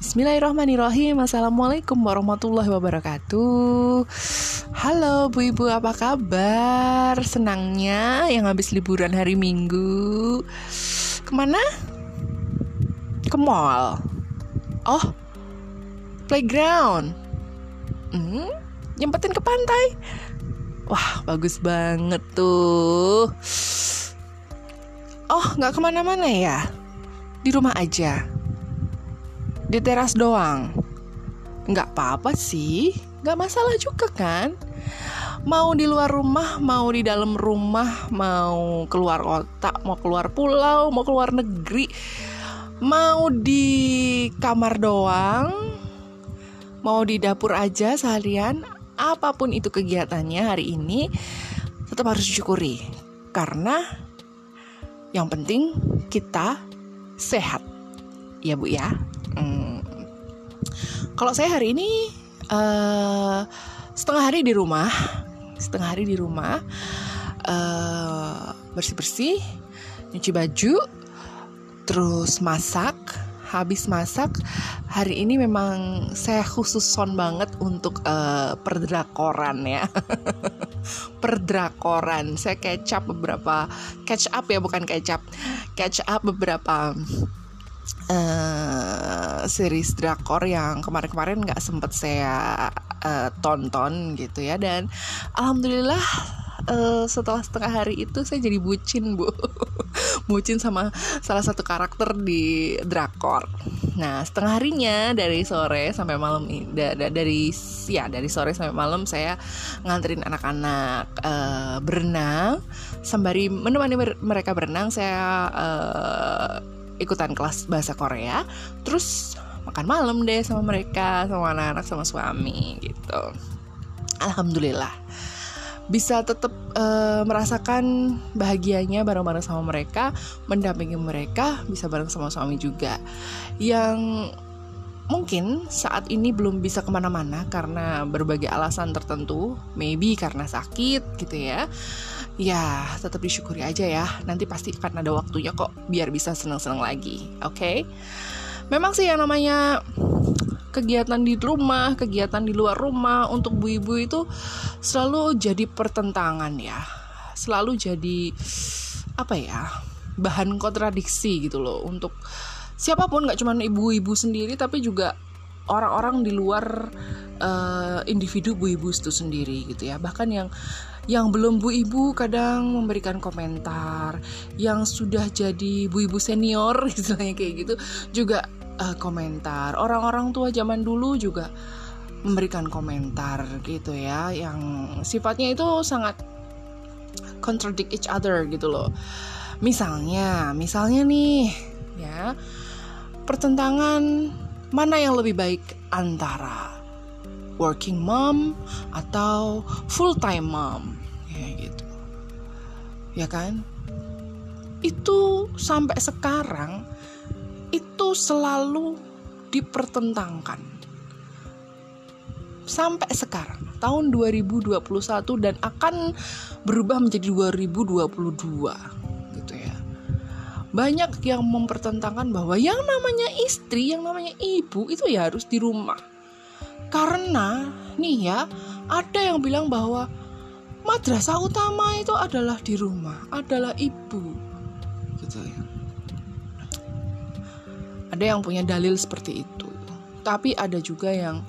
Bismillahirrahmanirrahim. Assalamualaikum warahmatullahi wabarakatuh. Halo Bu Ibu apa kabar? Senangnya yang habis liburan hari Minggu. Ke mana? Ke mall. Oh Playground. Hmm, Nyempetin ke pantai. Wah bagus banget tuh. Oh nggak ke mana-mana ya? Di rumah aja di teras doang. Nggak apa-apa sih, nggak masalah juga kan. Mau di luar rumah, mau di dalam rumah, mau keluar kota, mau keluar pulau, mau keluar negeri, mau di kamar doang, mau di dapur aja seharian, apa pun itu kegiatannya hari ini, tetap harus disyukuri. Karena yang penting kita sehat. Ya Bu ya. Hmm. Kalau saya hari ini uh, setengah hari di rumah, setengah hari di rumah uh, bersih-bersih, nyuci baju, terus masak. Habis masak, hari ini memang saya khusus son banget untuk uh, perdrakoran ya. perdrakoran. Saya catch up beberapa catch up ya bukan kecap. Catch up beberapa uh, series drakor yang kemarin-kemarin nggak sempet saya uh, tonton gitu ya. Dan alhamdulillah uh, setelah setengah hari itu saya jadi bucin bu. Bucin sama salah satu karakter di drakor. Nah setengah harinya dari sore sampai malam da, da, dari ya dari sore sampai malam saya nganterin anak-anak uh, berenang sembari menemani mereka berenang saya uh, ikutan kelas bahasa Korea terus makan malam deh sama mereka sama anak-anak sama suami gitu. Alhamdulillah. Bisa tetap uh, merasakan bahagianya bareng-bareng sama mereka mendampingi mereka bisa bareng sama suami juga. Yang mungkin saat ini belum bisa ke mana-mana karena berbagai alasan tertentu maybe karena sakit gitu ya ya tetap disyukuri aja ya. Nanti pasti akan ada waktunya kok biar bisa seneng-seneng lagi oke? Okay? memang sih yang namanya kegiatan di rumah kegiatan di luar rumah untuk bu ibu itu selalu jadi pertentangan ya. Selalu jadi apa ya bahan kontradiksi gitu loh untuk siapa pun nggak cuma ibu-ibu sendiri tapi juga orang-orang di luar uh, individu bu ibu itu sendiri gitu ya. Bahkan yang yang belum bu ibu kadang memberikan komentar yang sudah jadi bu ibu senior istilahnya kayak gitu juga uh, komentar. Orang-orang tua zaman dulu juga memberikan komentar gitu ya yang sifatnya itu sangat contradict each other gitu loh. Misalnya misalnya nih ya pertentangan mana yang lebih baik antara working mom atau full time mom. Ya gitu. Ya kan? Itu sampai sekarang itu selalu dipertentangkan. Sampai sekarang tahun 2021 dan akan berubah menjadi 2022 banyak yang mempertentangkan bahwa yang namanya istri, yang namanya ibu itu ya harus di rumah. Karena nih ya, ada yang bilang bahwa madrasah utama itu adalah di rumah, adalah ibu. Gitu ya. Ada yang punya dalil seperti itu. Tapi ada juga yang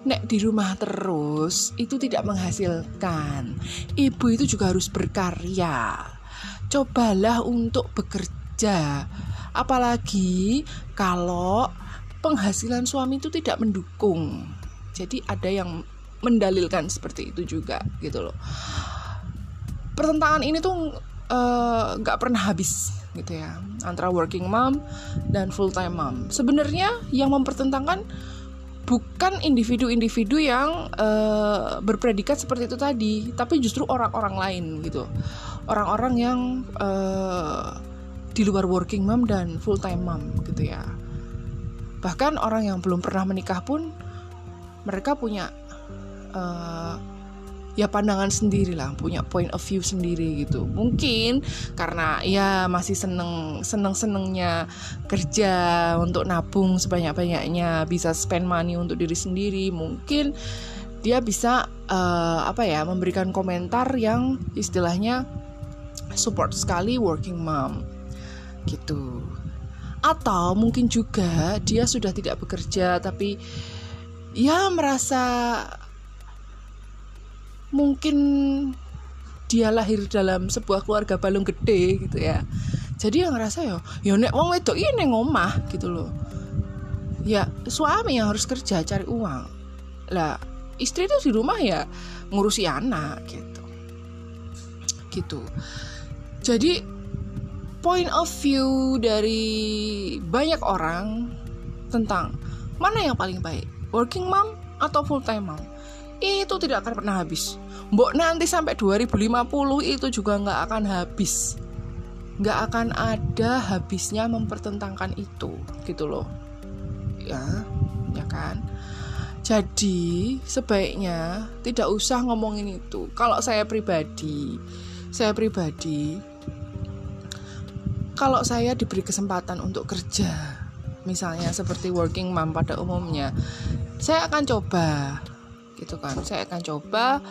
nek di rumah terus itu tidak menghasilkan. Ibu itu juga harus berkarya cobalah untuk bekerja. Apalagi kalau penghasilan suami itu tidak mendukung. Jadi ada yang mendalilkan seperti itu juga gitu loh. Pertentangan ini tuh eh, nggak uh, pernah habis gitu ya antara working mom dan full time mom. Sebenarnya yang mempertentangkan bukan individu-individu yang uh, berpredikat seperti itu tadi, tapi justru orang-orang lain gitu orang-orang yang uh, di luar working mom dan full time mom gitu ya bahkan orang yang belum pernah menikah pun mereka punya uh, ya pandangan sendiri lah punya point of view sendiri gitu. Mungkin karena ya masih seneng seneng senengnya kerja untuk nabung sebanyak banyaknya bisa spend money untuk diri sendiri mungkin dia bisa uh, apa ya memberikan komentar yang istilahnya support sekali working mom gitu atau mungkin juga dia sudah tidak bekerja tapi ya merasa mungkin dia lahir dalam sebuah keluarga balung gede gitu ya. Jadi yang ngerasa ya ya nek wong wedok ini ngomah gitu loh. Ya suami yang harus kerja cari uang. Lah istri itu di rumah ya ngurusi anak gitu. Gitu. Jadi point of view dari banyak orang tentang mana yang paling baik working mom atau full time mom itu tidak akan pernah habis. Mbok nanti sampai 2050 itu juga nggak akan habis. Nggak akan ada habisnya mempertentangkan itu gitu loh. Ya ya kan? Jadi sebaiknya tidak usah ngomongin itu. Kalau saya pribadi saya pribadi kalau saya diberi kesempatan untuk kerja misalnya seperti working mom pada umumnya saya akan coba gitu kan. Saya akan coba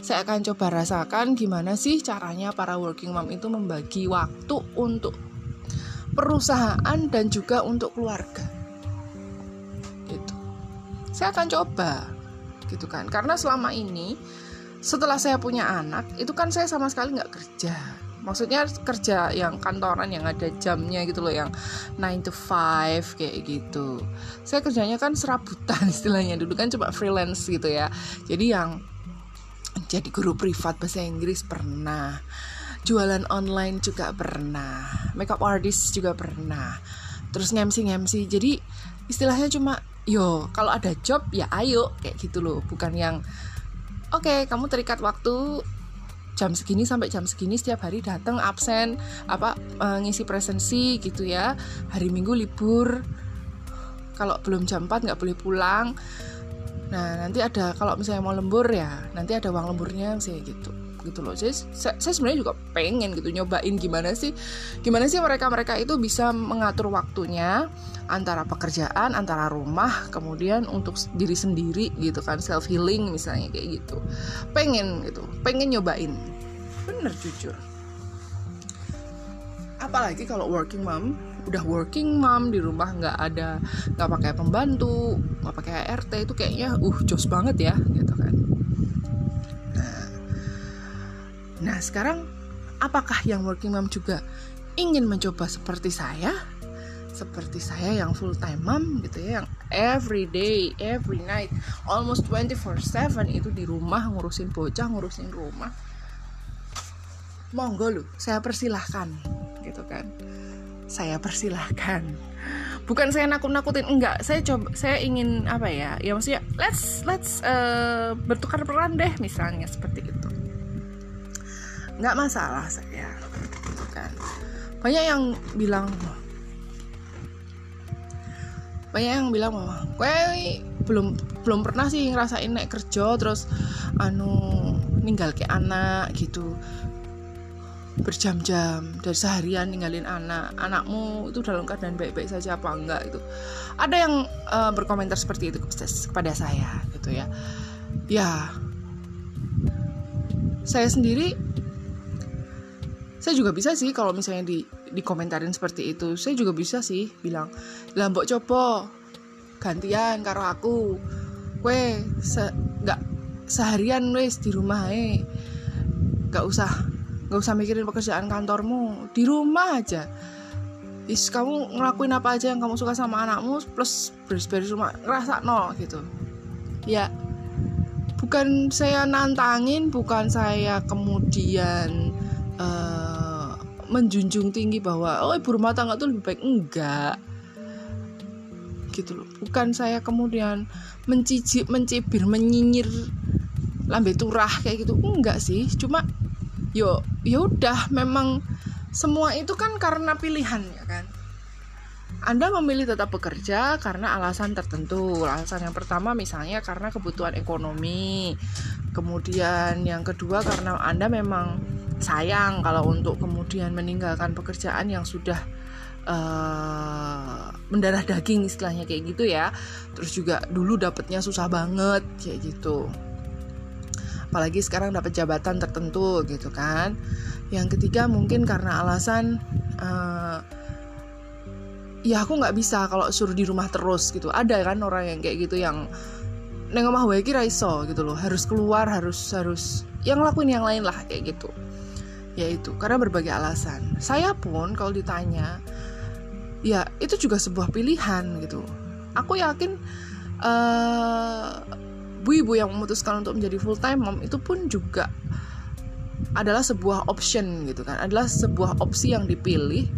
saya akan coba rasakan gimana sih caranya para working mom itu membagi waktu untuk perusahaan dan juga untuk keluarga. Gitu. Saya akan coba gitu kan. Karena selama ini setelah saya punya anak itu kan saya sama sekali nggak kerja maksudnya kerja yang kantoran yang ada jamnya gitu loh yang 9 to 5 kayak gitu. Saya kerjanya kan serabutan istilahnya. Dulu kan coba freelance gitu ya. Jadi yang jadi guru privat bahasa Inggris pernah. Jualan online juga pernah. Makeup artist juga pernah. Terus ngemsi ngemsi jadi istilahnya cuma yo kalau ada job ya ayo kayak gitu loh. Bukan yang oke okay, kamu terikat waktu jam segini sampai jam segini setiap hari datang absen apa uh, ngisi presensi gitu ya. Hari minggu libur. Kalau belum jam 4 nggak boleh pulang. Nah nanti ada kalau misalnya mau lembur ya nanti ada uang lemburnya sih gitu gitu loh. Saya, saya, sebenarnya juga pengen gitu nyobain gimana sih gimana sih mereka mereka itu bisa mengatur waktunya antara pekerjaan antara rumah kemudian untuk diri sendiri gitu kan self healing misalnya kayak gitu. Pengen gitu pengen nyobain. Bener jujur. Apalagi kalau working mom udah working mom di rumah nggak ada nggak pakai pembantu nggak pakai RT itu kayaknya uh jos banget ya gitu kan Nah, sekarang apakah yang working mom juga ingin mencoba seperti saya? Seperti saya yang full time mom gitu ya, yang every day, every night, almost 24/7 itu di rumah ngurusin bocah, ngurusin rumah. Monggo lu, saya persilahkan gitu kan. Saya persilahkan. Bukan saya nakut-nakutin enggak, saya coba saya ingin apa ya? Ya maksudnya let's let's uh, bertukar peran deh misalnya seperti itu nggak masalah saya kan. Banyak yang bilang banyak yang bilang bahwa gue belum belum pernah sih ngerasain naik kerja terus anu ninggal ke anak gitu. Berjam-jam dari seharian ninggalin anak anakmu itu dalam keadaan baik-baik saja apa enggak? Itu ada yang uh, berkomentar seperti itu kepada saya gitu ya. Ya saya sendiri saya juga bisa sih kalau misalnya di dikomentarin seperti itu. Saya juga bisa sih bilang lah mbok coba gantian karo aku. Kue se nggak seharian wes di rumah eh nggak usah nggak usah mikirin pekerjaan kantormu. Di rumah aja. Is kamu ngelakuin apa aja yang kamu suka sama anakmu plus beres-beres rumah ngerasa no gitu. Ya bukan saya nantangin bukan saya kemudian uh, menjunjung tinggi bahwa oh ibu rumah tangga itu lebih baik. Enggak. Gitu loh. Bukan saya kemudian mencicip mencibir menyinyir lambe turah kayak gitu. Enggak sih. Cuma yo ya udah memang semua itu kan karena pilihan ya kan? Anda memilih tetap bekerja karena alasan tertentu. Alasan yang pertama misalnya karena kebutuhan ekonomi. Kemudian yang kedua karena Anda memang sayang kalau untuk kemudian meninggalkan pekerjaan yang sudah uh, mendarah daging istilahnya kayak gitu ya. Terus juga dulu dapatnya susah banget kayak gitu. Apalagi sekarang dapat jabatan tertentu gitu kan. Yang ketiga mungkin karena alasan uh, ya aku nggak bisa kalau suruh di rumah terus gitu ada kan orang yang kayak gitu yang neng omah wae iso gitu loh harus keluar harus harus yang lakuin yang lain lah kayak gitu ya itu karena berbagai alasan. Saya pun kalau ditanya ya itu juga sebuah pilihan gitu. Aku yakin uh, ibu-ibu yang memutuskan untuk menjadi full time mom itu pun juga adalah sebuah option gitu kan. Adalah sebuah opsi yang dipilih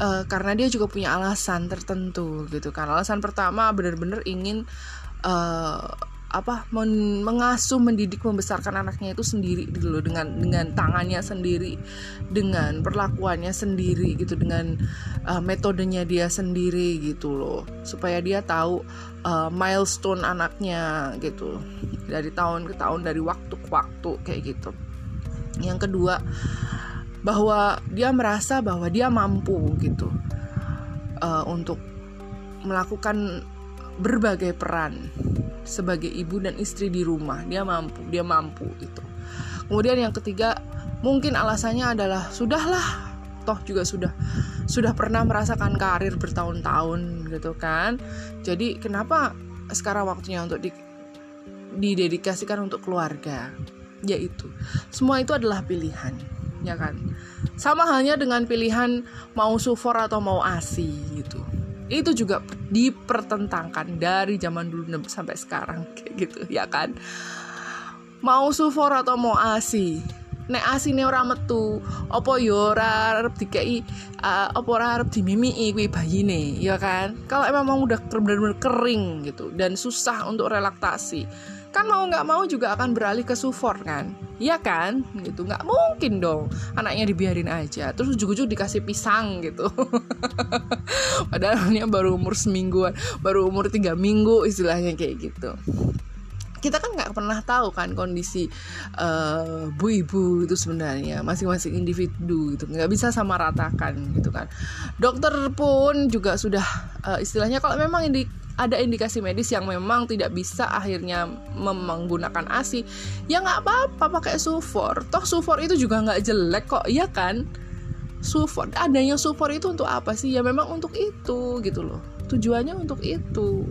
uh, karena dia juga punya alasan tertentu gitu kan. Alasan pertama benar-benar ingin uh, apa men mengasuh mendidik membesarkan anaknya itu sendiri gitu loh dengan dengan tangannya sendiri dengan perlakuannya sendiri gitu dengan uh, metodenya dia sendiri gitu loh supaya dia tahu uh, milestone anaknya gitu dari tahun ke tahun dari waktu ke waktu kayak gitu. Yang kedua bahwa dia merasa bahwa dia mampu gitu uh, untuk melakukan berbagai peran sebagai ibu dan istri di rumah. Dia mampu dia mampu gitu. Kemudian yang ketiga mungkin alasannya adalah sudahlah. Toh juga sudah sudah pernah merasakan karir bertahun-tahun gitu kan. Jadi kenapa sekarang waktunya untuk di, didedikasikan untuk keluarga? Yaitu semua itu adalah pilihan ya kan? Sama halnya dengan pilihan mau sufor atau mau asi gitu itu juga dipertentangkan dari zaman dulu sampai sekarang kayak gitu ya kan? Mau sufor atau mau asi nek asine ora metu apa yo ora arep dikei apa ora arep dimimiki kuwi bayine ya kan? Kalau emang udah benar-benar kering gitu dan susah untuk relaktasi kan mau nggak mau juga akan beralih ke sufor kan? Iya kan? Gitu nggak mungkin dong. Anaknya dibiarin aja terus ujuk-ujuk dikasih pisang gitu. Padahal dia baru umur semingguan baru umur tiga minggu istilahnya kayak gitu. Kita kan nggak pernah tahu kan kondisi uh, bu ibu itu sebenarnya masing-masing individu gitu. Nggak bisa sama ratakan gitu kan. Dokter pun juga sudah uh, istilahnya kalau memang ini ada indikasi medis yang memang tidak bisa akhirnya menggunakan ASI ya nggak apa-apa pakai sufor. Toh sufor itu juga nggak jelek kok ya kan? Sufor. Adanya sufor itu untuk apa sih? Ya memang untuk itu gitu loh. Tujuannya untuk itu.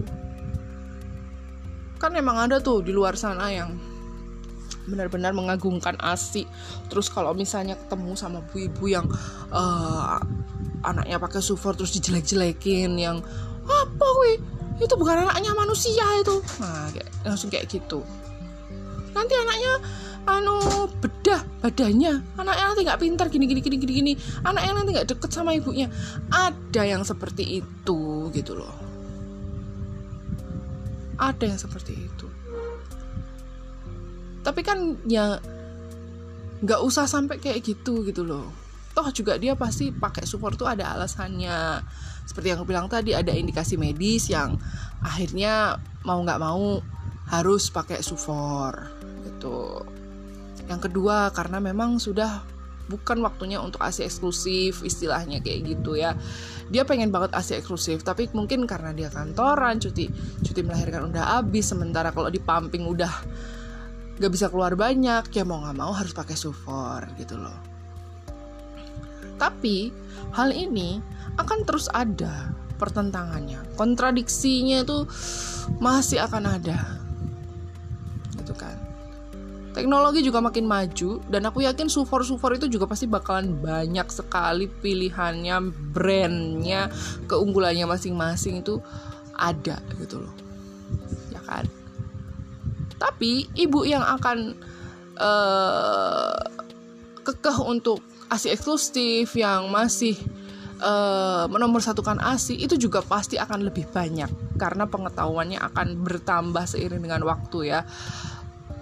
Kan memang ada tuh di luar sana yang benar-benar mengagungkan ASI terus kalau misalnya ketemu sama ibu-ibu yang uh, anaknya pakai sufor terus dijelek-jelekin yang apa wih itu bukan anaknya manusia itu. Nah kayak, langsung kayak gitu. Nanti anaknya anu bedah badannya. Anaknya nanti nggak pintar gini gini gini gini gini. Anaknya nanti nggak deket sama ibunya. Ada yang seperti itu gitu loh. Ada yang seperti itu. Tapi kan ya nggak usah sampai kayak gitu gitu loh. Toh juga dia pasti pakai support tuh ada alasannya seperti yang aku bilang tadi ada indikasi medis yang akhirnya mau nggak mau harus pakai sufor gitu. Yang kedua karena memang sudah bukan waktunya untuk ASI eksklusif istilahnya kayak gitu ya. Dia pengen banget ASI eksklusif tapi mungkin karena dia kantoran cuti cuti melahirkan udah habis sementara kalau di pumping udah gak bisa keluar banyak ya mau nggak mau harus pakai sufor gitu loh tapi hal ini akan terus ada pertentangannya. Kontradiksinya itu masih akan ada. Gitu kan. Teknologi juga makin maju dan aku yakin sufor-sufor itu juga pasti bakalan banyak sekali pilihannya brandnya keunggulannya masing-masing itu ada gitu loh. Ya kan? Tapi ibu yang akan uh, kekeh untuk asi eksklusif yang masih uh, menomorsatukan ASI itu juga pasti akan lebih banyak karena pengetahuannya akan bertambah seiring dengan waktu ya.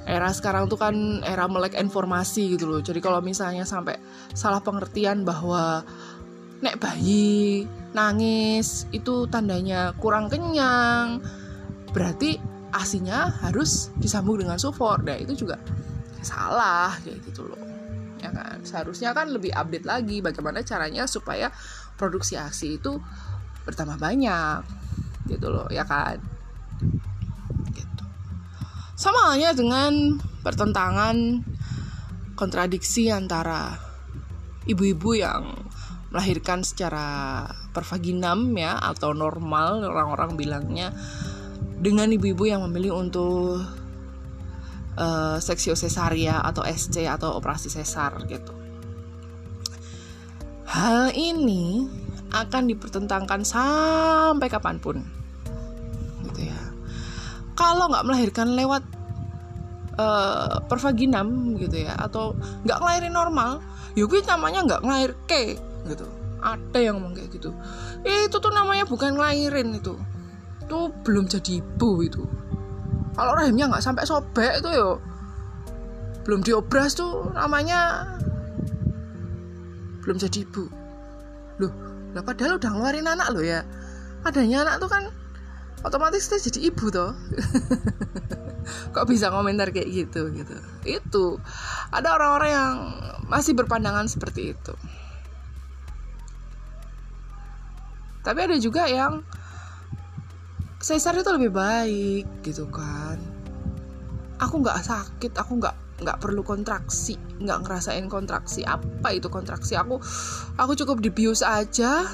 Era sekarang tuh kan era melek informasi gitu loh. Jadi kalau misalnya sampai salah pengertian bahwa nek bayi nangis itu tandanya kurang kenyang berarti asinya harus disambung dengan sufor. Nah itu juga salah kayak gitu loh ya kan? Seharusnya kan lebih update lagi bagaimana caranya supaya produksi asi itu bertambah banyak gitu loh ya kan? Gitu. Sama halnya dengan pertentangan kontradiksi antara ibu-ibu yang melahirkan secara pervaginam ya atau normal orang-orang bilangnya dengan ibu-ibu yang memilih untuk uh, seksio cesaria atau SC atau operasi sesar gitu. Hal ini akan dipertentangkan sampai kapan pun, gitu ya. Kalau nggak melahirkan lewat uh, pervaginam gitu ya, atau nggak ngelahirin normal, yuk namanya nggak ngelahir ke gitu. Ada yang ngomong kayak gitu. Eh, itu tuh namanya bukan ngelahirin itu. Itu belum jadi ibu itu kalau rahimnya nggak sampai sobek itu yo. Belum diobras tuh namanya belum jadi ibu. Loh lah padahal udah ngeluarin anak lo ya. Adanya anak tuh kan otomatis kita jadi ibu toh. Kok bisa komentar kayak gitu gitu. Itu. Ada orang-orang yang masih berpandangan seperti itu. Tapi ada juga yang sesar itu lebih baik gitu kan aku nggak sakit aku nggak nggak perlu kontraksi nggak ngerasain kontraksi. Apa itu kontraksi? Aku aku cukup dibius aja.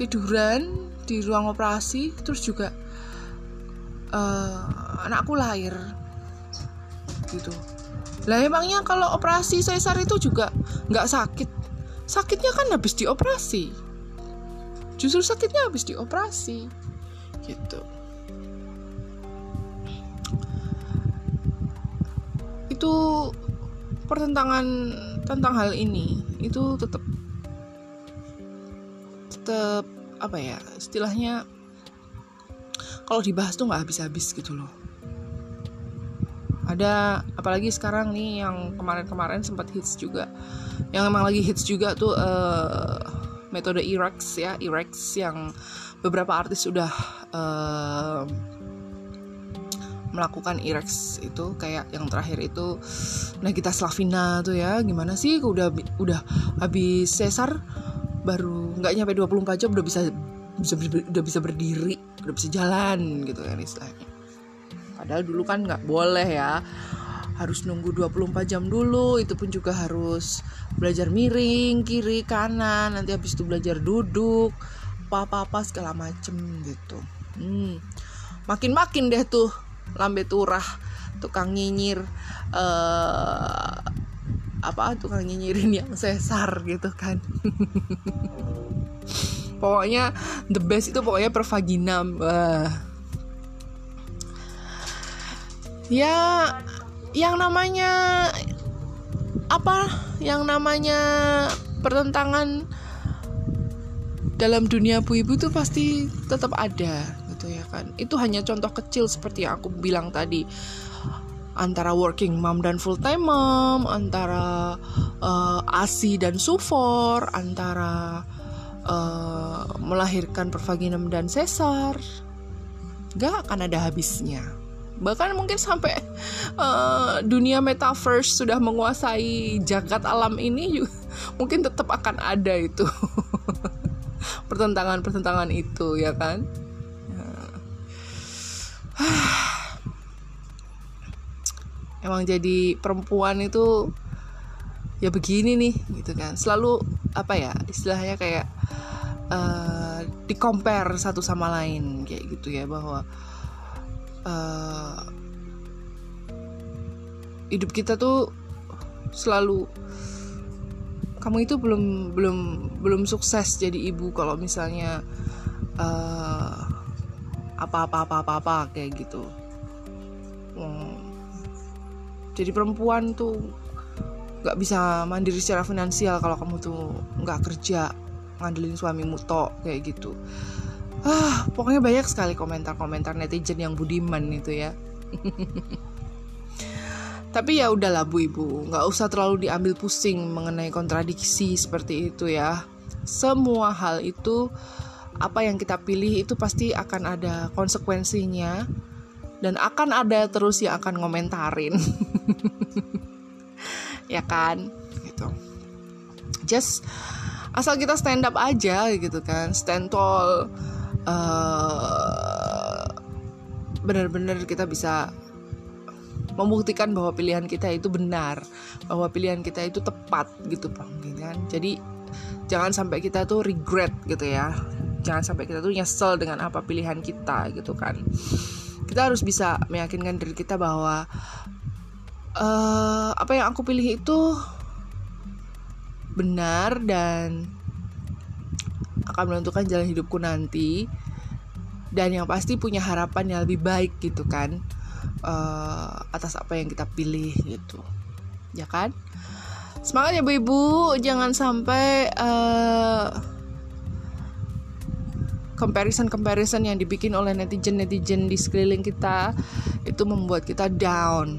Tiduran di ruang operasi terus juga uh, anakku lahir. Gitu. Lah emangnya kalau operasi sesar itu juga nggak sakit? Sakitnya kan habis dioperasi. Justru sakitnya habis dioperasi. Gitu itu pertentangan tentang hal ini itu tetap tetap apa ya istilahnya kalau dibahas tuh nggak habis-habis gitu loh. Ada apalagi sekarang nih yang kemarin-kemarin sempat hits juga yang emang lagi hits juga tuh uh, metode Irex ya Irex yang beberapa artis sudah uh, melakukan Irex itu kayak yang terakhir itu Nagita Slavina tuh ya gimana sih udah udah habis sesar baru nggak nyampe 24 jam udah bisa bisa udah bisa berdiri udah bisa jalan gitu kan istilahnya padahal dulu kan nggak boleh ya harus nunggu 24 jam dulu itu pun juga harus belajar miring kiri kanan nanti habis itu belajar duduk apa-apa segala macem gitu hmm. makin makin deh tuh lambe turah tukang nyinyir uh, apa tukang nyinyirin yang sesar gitu kan pokoknya the best itu pokoknya pervaginam uh. ya yang namanya apa yang namanya pertentangan dalam dunia bu ibu tuh pasti tetap ada ya kan. Itu hanya contoh kecil seperti yang aku bilang tadi. Antara working mom dan full time mom antara uh, asi dan sufor antara uh, melahirkan pervaginam dan sesar. Gak akan ada habisnya. Bahkan mungkin sampai uh, dunia metaverse sudah menguasai jagat alam ini mungkin tetap akan ada itu. Pertentangan-pertentangan itu ya kan emang jadi perempuan itu ya begini nih gitu kan. Selalu apa ya istilahnya kayak uh, di compare satu sama lain kayak gitu ya bahwa uh, hidup kita tuh selalu kamu itu belum belum belum sukses jadi ibu kalau misalnya uh, apa apa apa apa apa kayak gitu. Hmm. jadi perempuan tuh nggak bisa mandiri secara finansial kalau kamu tuh nggak kerja ngandelin suami muto kayak gitu. Ah pokoknya banyak sekali komentar-komentar netizen yang budiman itu ya. Tapi ya udahlah bu ibu. Nggak usah terlalu diambil pusing mengenai kontradiksi seperti itu ya. Semua hal itu apa yang kita pilih itu pasti akan ada konsekuensinya dan akan ada terus yang akan ngomentarin. Ya kan? Gitu. Just asal kita stand up aja gitu kan. Stand tall uh, benar-benar kita bisa membuktikan bahwa pilihan kita itu benar bahwa pilihan kita itu tepat gitu bang gitu kan? Jadi jangan sampai kita tuh regret gitu ya jangan sampai kita tuh nyesel dengan apa pilihan kita gitu kan. Kita harus bisa meyakinkan diri kita bahwa uh, apa yang aku pilih itu benar dan akan menentukan jalan hidupku nanti. Dan yang pasti punya harapan yang lebih baik gitu kan uh, atas apa yang kita pilih gitu. Ya kan? Semangat ya bu ibu. Jangan sampai uh, comparison-comparison yang dibikin oleh netizen-netizen di sekeliling kita itu membuat kita down.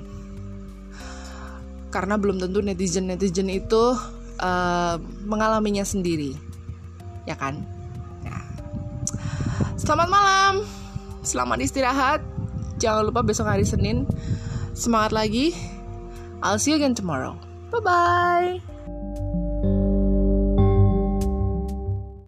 Karena belum tentu netizen-netizen itu uh, mengalaminya sendiri. Ya kan? Ya. Selamat malam. Selamat istirahat. Jangan lupa besok hari Senin semangat lagi. I'll see you again tomorrow. Bye bye.